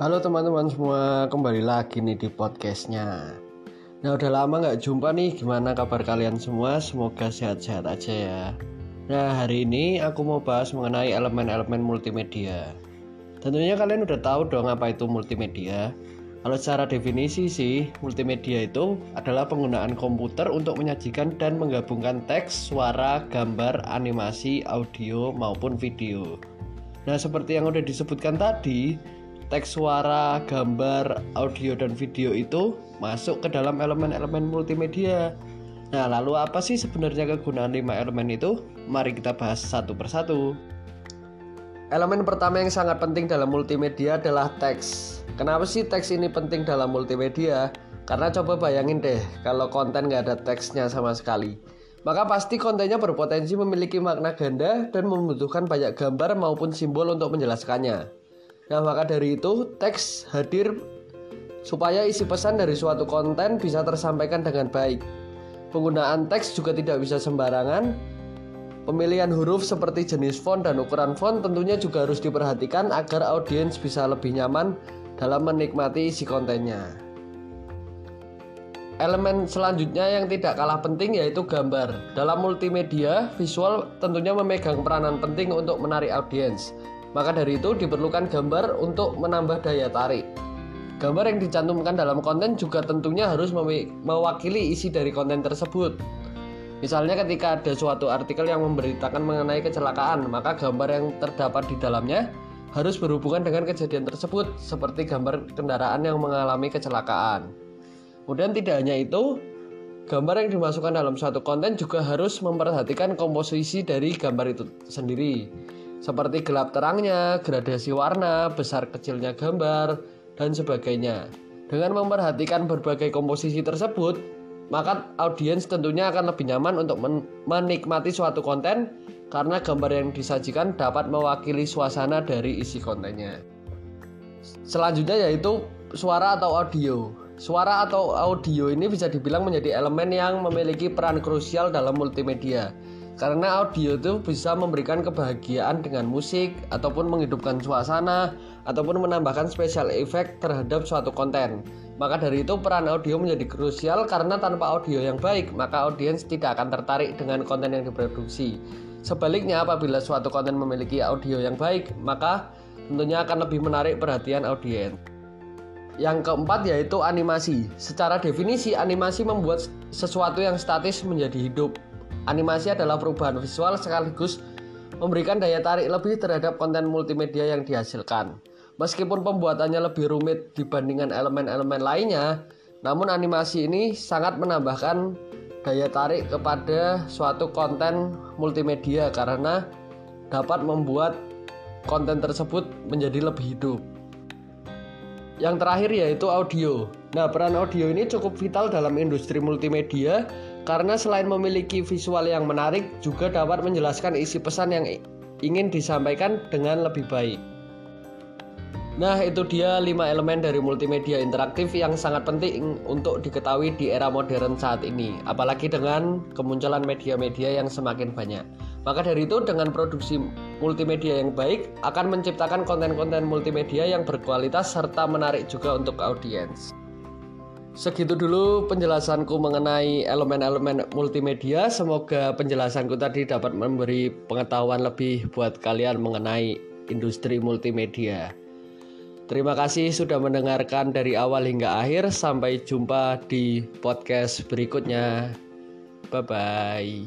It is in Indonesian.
Halo teman-teman semua, kembali lagi nih di podcastnya. Nah udah lama nggak jumpa nih, gimana kabar kalian semua? Semoga sehat-sehat aja ya. Nah hari ini aku mau bahas mengenai elemen-elemen multimedia. Tentunya kalian udah tahu dong apa itu multimedia. Kalau secara definisi sih, multimedia itu adalah penggunaan komputer untuk menyajikan dan menggabungkan teks, suara, gambar, animasi, audio, maupun video. Nah, seperti yang udah disebutkan tadi, teks suara, gambar, audio, dan video itu masuk ke dalam elemen-elemen multimedia. Nah, lalu apa sih sebenarnya kegunaan lima elemen itu? Mari kita bahas satu persatu. Elemen pertama yang sangat penting dalam multimedia adalah teks. Kenapa sih teks ini penting dalam multimedia? Karena coba bayangin deh, kalau konten nggak ada teksnya sama sekali. Maka pasti kontennya berpotensi memiliki makna ganda dan membutuhkan banyak gambar maupun simbol untuk menjelaskannya. Nah, maka dari itu teks hadir supaya isi pesan dari suatu konten bisa tersampaikan dengan baik. Penggunaan teks juga tidak bisa sembarangan. Pemilihan huruf seperti jenis font dan ukuran font tentunya juga harus diperhatikan agar audiens bisa lebih nyaman dalam menikmati isi kontennya. Elemen selanjutnya yang tidak kalah penting yaitu gambar. Dalam multimedia, visual tentunya memegang peranan penting untuk menarik audiens. Maka dari itu diperlukan gambar untuk menambah daya tarik. Gambar yang dicantumkan dalam konten juga tentunya harus mewakili isi dari konten tersebut. Misalnya ketika ada suatu artikel yang memberitakan mengenai kecelakaan, maka gambar yang terdapat di dalamnya harus berhubungan dengan kejadian tersebut, seperti gambar kendaraan yang mengalami kecelakaan. Kemudian tidak hanya itu, gambar yang dimasukkan dalam suatu konten juga harus memperhatikan komposisi dari gambar itu sendiri seperti gelap terangnya, gradasi warna, besar kecilnya gambar, dan sebagainya. Dengan memperhatikan berbagai komposisi tersebut, maka audiens tentunya akan lebih nyaman untuk men menikmati suatu konten karena gambar yang disajikan dapat mewakili suasana dari isi kontennya. Selanjutnya yaitu suara atau audio. Suara atau audio ini bisa dibilang menjadi elemen yang memiliki peran krusial dalam multimedia karena audio itu bisa memberikan kebahagiaan dengan musik ataupun menghidupkan suasana ataupun menambahkan special effect terhadap suatu konten. Maka dari itu peran audio menjadi krusial karena tanpa audio yang baik maka audiens tidak akan tertarik dengan konten yang diproduksi. Sebaliknya apabila suatu konten memiliki audio yang baik maka tentunya akan lebih menarik perhatian audiens. Yang keempat yaitu animasi. Secara definisi animasi membuat sesuatu yang statis menjadi hidup Animasi adalah perubahan visual sekaligus memberikan daya tarik lebih terhadap konten multimedia yang dihasilkan. Meskipun pembuatannya lebih rumit dibandingkan elemen-elemen lainnya, namun animasi ini sangat menambahkan daya tarik kepada suatu konten multimedia karena dapat membuat konten tersebut menjadi lebih hidup. Yang terakhir yaitu audio. Nah, peran audio ini cukup vital dalam industri multimedia karena selain memiliki visual yang menarik juga dapat menjelaskan isi pesan yang ingin disampaikan dengan lebih baik. Nah, itu dia 5 elemen dari multimedia interaktif yang sangat penting untuk diketahui di era modern saat ini, apalagi dengan kemunculan media-media yang semakin banyak. Maka dari itu, dengan produksi multimedia yang baik akan menciptakan konten-konten multimedia yang berkualitas serta menarik juga untuk audiens. Segitu dulu penjelasanku mengenai elemen-elemen multimedia. Semoga penjelasanku tadi dapat memberi pengetahuan lebih buat kalian mengenai industri multimedia. Terima kasih sudah mendengarkan dari awal hingga akhir. Sampai jumpa di podcast berikutnya. Bye bye.